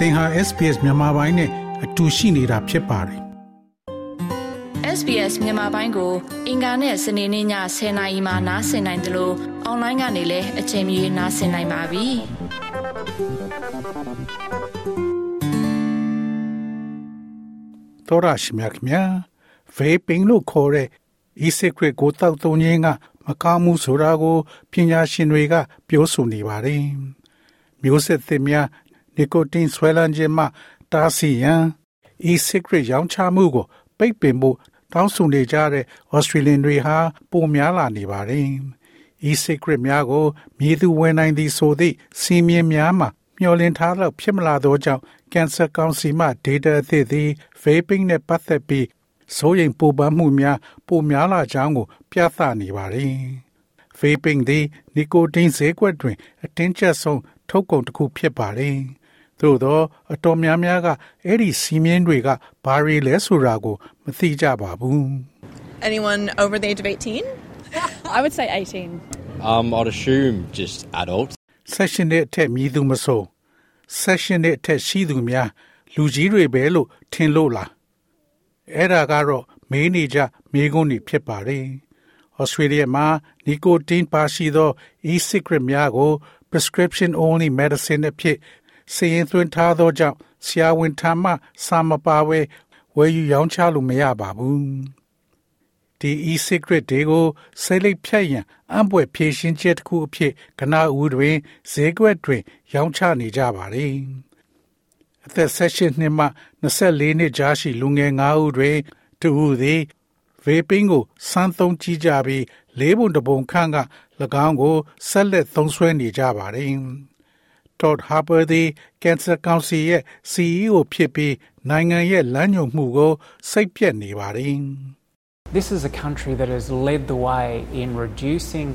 သင်ဟာ SPS မြန်မာပိုင်းနဲ့အတူရှိနေတာဖြစ်ပါတယ် SBS မြန်မာပိုင်းကို အင်ကာနဲ့စနေနေ့ည10:00နာရီမှနားဆင်နိုင်တယ်လို့အွန်လိုင်းကနေလည်းအချိန်မီနားဆင်နိုင်ပါပြီ။သောရရှိမြခင် vaping လို့ခေါ်တဲ့ e-cigarette ကိုတောက်သုံးခြင်းကမကောင်းမှုဆိုတာကိုပညာရှင်တွေက ပြောဆိုနေပါတယ်။မျိုးဆက်သစ်များ နီကိုတင်ဆွဲလန်းခြင်းမှတားဆီးရန် e-cigarette ရောင်းချမှုကို ပိတ်ပင်ဖို့တောင်းဆိုနေကြတဲ့ Australian တွေဟာပိုများလာနေပါတယ်။ e-cigarette များကိုမြည်သူဝင်နိုင်သည့်ဆိုသည့်စီမင်းများမှာမျှော်လင့်ထားလောက်ဖြစ်မလာသောကြောင့် Cancer Council မှ data အသစ်သည် vaping နဲ့ပတ်သက်ပြီးစိုးရိမ်ပူပန်မှုများပိုများလာကြောင်းကို ပြသနေပါတယ်။ vaping သည်နီကိုတင်ဈေးကွက်တွင် အတင်းကျပ်ဆုံးထုတ်ကုန်တစ်ခုဖြစ်ပါတယ်။ သို့သောအတော်များများကအဲ့ဒီစီးမြင်တွေကဘာတွေလဲဆိုတာကိုမသိကြပါဘူး Anyone over the age of 18? I would say 18. Um, I'd assume just adults. ။ session နဲ့အထက်မြည်သူမဆို session နဲ့အထက်ရှိသူများလူကြီးတွေပဲလို့ထင်လို့လား။အဲ့ဒါကတော့မေးနေကြမေးခွန်းတွေဖြစ်ပါတယ်။ Australia မှာ nicotine ပါရှိသော e-cigarette များကို prescription only medicine အဖြစ် စီရင်သွင်းထားသောကြောင့်ဆရာဝန်ထံမှစာမပါဝဲဝယ်ယူရောင်းချလို့မရပါဘူး။ဒီ e-cigarette တွေကိုစိတ်လိပ်ဖြတ်ရန်အံ့ပွေဖြည့်ရှင်းချက်တစ်ခုအဖြစ်ကနဦးတွင်ဈေးကွက်တွင် ရောင်းချနေကြပါတယ်။အသက်16နှစ်မှ24နှစ်ကြားရှိလူငယ်9ဦးတွင်တဦးသည် vaping ကိုစမ်းသုံးကြည့်ကြပြီးလေးပုံတစ်ပုံခန့်က၎င်းကိုဆက်လက်သုံးစွဲနေကြပါတယ်။ Todd Harper သည် Cancer Council ရဲ့ CEO ဖြစ်ပြီးနိုင်ငံရဲ့လမ်းညွှန်မှုကိုစိတ်ပြက်နေပါတယ်။ This is a country that has led the way in reducing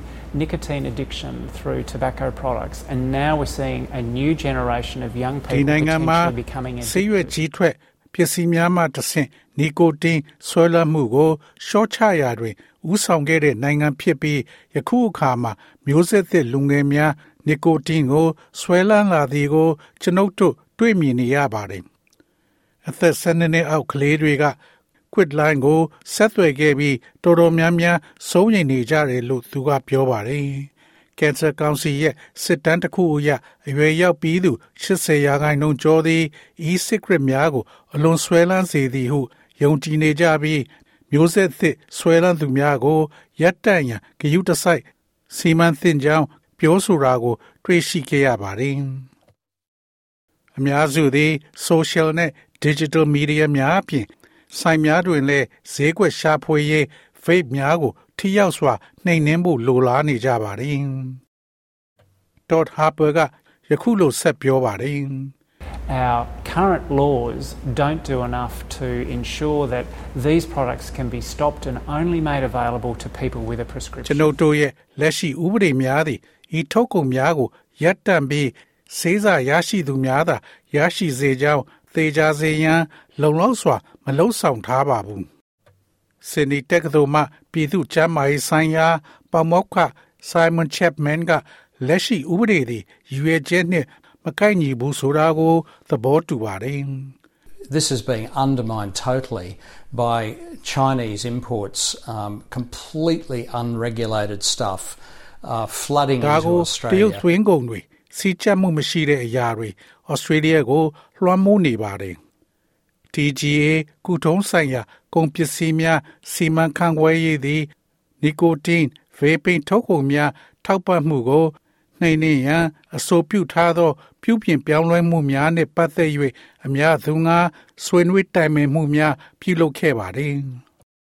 nicotine addiction through tobacco products, and now we're seeing a new generation of young ဒီ people နိုင်ငံမှာ potentially becoming ဆေးရွက် addicted. ကြီးထွက်ပစ္စည်းများမှတဆင့်နီကိုတင်ဆွဲလန်းမှုကိုရှော့ချရာတွင်ဥဆောင်ခဲ့တဲ့နိုင်ငံဖြစ်ပြီးယခုအခါမှာမျိုးဆက်သစ်လူငယ်များ နီကိုတင်ကိုဆွဲလန်းလာသည်ကို ကျွန်ုပ်တို့တွေ့မြင်နေရပါတယ်အသက်12နှစ်အောက်ကလေးတွေက quit line ကိုဆက်သွယ်ခဲ့ပြီးတော်တော်များများစိုးရိမ်နေကြတယ်လို့သူကပြောပါတယ်။ Cancer Council ရဲ့စစ်တမ်းတစ်ခုအရအရွယ်ရောက်ပြီးသူ80ရာခိုင်နှုန်းကျော်သည် e-cigarette များကို အလွန်ဆွဲလန်းစေသည်ဟုယုံကြည်နေကြပြီးမျိုးဆက်သစ်ဆွဲလန်းသူများကိုရပ်တန့်ရန်ဂရုတစိုက်စီမံသင့်ကြောင်း ပြောဆိုတာကို တွေ့ရှိခဲ့ရပါတယ်။အများစုသည် social နဲ့ digital media များအပြင်ဆိုင်များတွင်လည်းဈေးကွက်ရှာဖွေရေး vape များကို ထိရောက်စွာနှိမ်နင်းဖို့လိုလားနေကြပါတယ်။ Todd Harper ကယခုလိုဆက်ပြောပါတယ်။ Our current laws don't do enough to ensure that these products can be stopped and only made available to people with a ကျွန် prescription. ုပ်တို့ရဲ့လက်ရှိဥပဒေများသည်ဤထုတ်ကုန်များကိုရပ်တန့်ပြီးစေးစာရရှိသူများသာရရှိစေကြောင်းသေချာစေရန်လုံလောက်စွာမလုံဆောင်ထားပါဘူး။စင်နီတက္ကသိုလ်မှပြည်သူ့ကျန်းမာရေးဆိုင်ရာပမောက္ခ Simon Chapman ကလက်ရှိဥပဒေသည်ရွေချက်နှင့် မကိုက်ညီဘူးဆိုတာကိုသဘောတူပါတယ်။ This is being undermined totally by Chinese imports, um, completely unregulated stuff uh, flooding ဒါ into ကိုတရုတ် Australia. သွင်းကုန်တွေစီးကျက်မှုမရှိတဲ့အရာတွေဩစတြေးလျကိုလွှမ်းမိုးနေပါတယ် TGA ကုထုံးဆိုင်ရာကုန်ပစ္စည်းများစီမံခန့်ခွဲရေးသည်နီကိုတင် vaping ထုတ်ကုန်များထောက်ပံ့မှုကို နှိမ်နင်းရန်အဆိုပြုထားသော ပြုပြင်ပြောင်းလဲမှုများနှင့်ပတ်သက်၍အများသူငါဆွေးနွေးတိုင်ပင်မှုများပြုလုပ်ခဲ့ပါသည်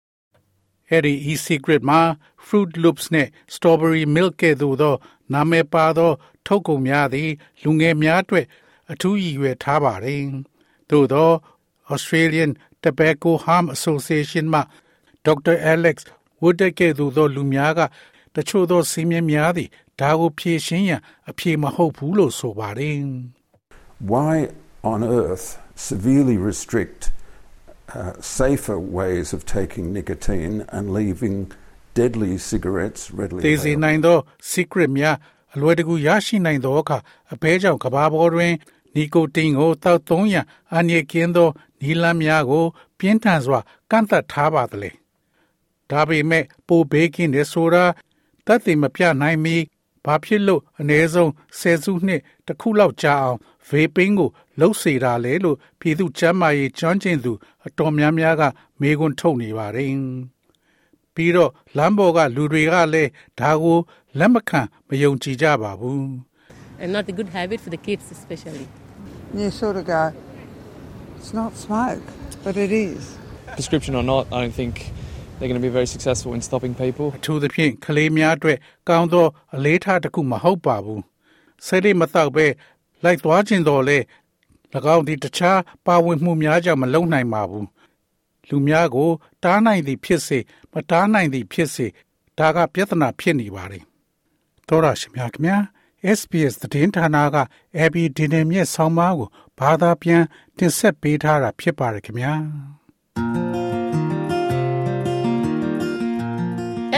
။အဲ့ဒီ e-cigarette မှာ Fruit Loops နဲ့ Strawberry Milk ကဲ့သို့သောနာမည်ပါသော ထုတ်ကုန်များသည် လူငယ်များအတွက်အထူးရည်ရွယ်ထားပါတယ်။သို့သော Australian Tobacco Harm Association မှဒေါက်တာ Alex Wood ကဲ့သို့သောလူများကတချို့သောစီးမြင်များသည် ဒါကိုဖြည့်ရှင်းရန်အဖြေမဟုတ်ဘူးလို့ဆိုပါတယ်။ why on earth severely restrict uh, safer ways of taking nicotine and leaving deadly cigarettes readily သေစေ available? နိုင်သော secret များအလွယ်တကူရရှိနိုင်သောအခါအဘဲကြောင့်ကဘာပေါ်တွင်နီကိုတင်းကိုတောက်သုံးရန်အန္တရာယ်ကင်းသောနီလန်းများကို ပြင်းထန်စွာကန့်သက်ထားပါသလဲဒါပေမဲ့ပိုဘေးကင်းတဲ့ဆိုတာတတ်သိမပြနိုင်မီ ဘာဖြစ်လို့အ ਨੇ ဆုံးဆယ်စုနှစ်တစ်ခုလောက်ကြာအောင်ဗေပင်းကိုလှုပ်စေတာလဲလို့ပြည်သူ့ကျမ်းမာရေးကျွမ်းကျင်သူအတော်များများကမေးခွန်းထုတ်နေပါတယ်ပြီးတော့လမ်းပေါ်ကလူတွေကလည်းဒါကိုလက်မခံမယုံကြည်ကြပါဘူး and not a good habit for the kids especially. You sort of go, it's not smoke, but it is. Prescription or not, I don't think they're going to be very successful in stopping people. အထူးသဖြင့်ကလေးများအတွက်ကောင်းသောအလေးထားတစ်ခုမဟုတ်ပါဘူးစိတ်ရိပ်မတော့ပဲလိုက်သွားခြင်းတော်လဲ၎င်းဒီတခြားပါဝင်မှုများကြောင့်မလုံနိုင်ပါဘူးလူများကို တားနိုင်သည်ဖြစ်စေမတားနိုင်သည်ဖြစ်စေဒါကပြဿနာဖြစ်နေပါတယ်သောရရှိမြခင်များ SBS သတင်းဌာနက AB ဒီနေမြင့်ဆောင်းပါးကိုဘာသာပြန်တင်ဆက်ပေးထားတာဖြစ်ပါတယ်ခင်ဗျာ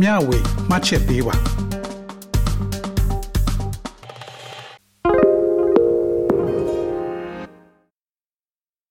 မျှဝေမှတ်ချက်ပေးပါ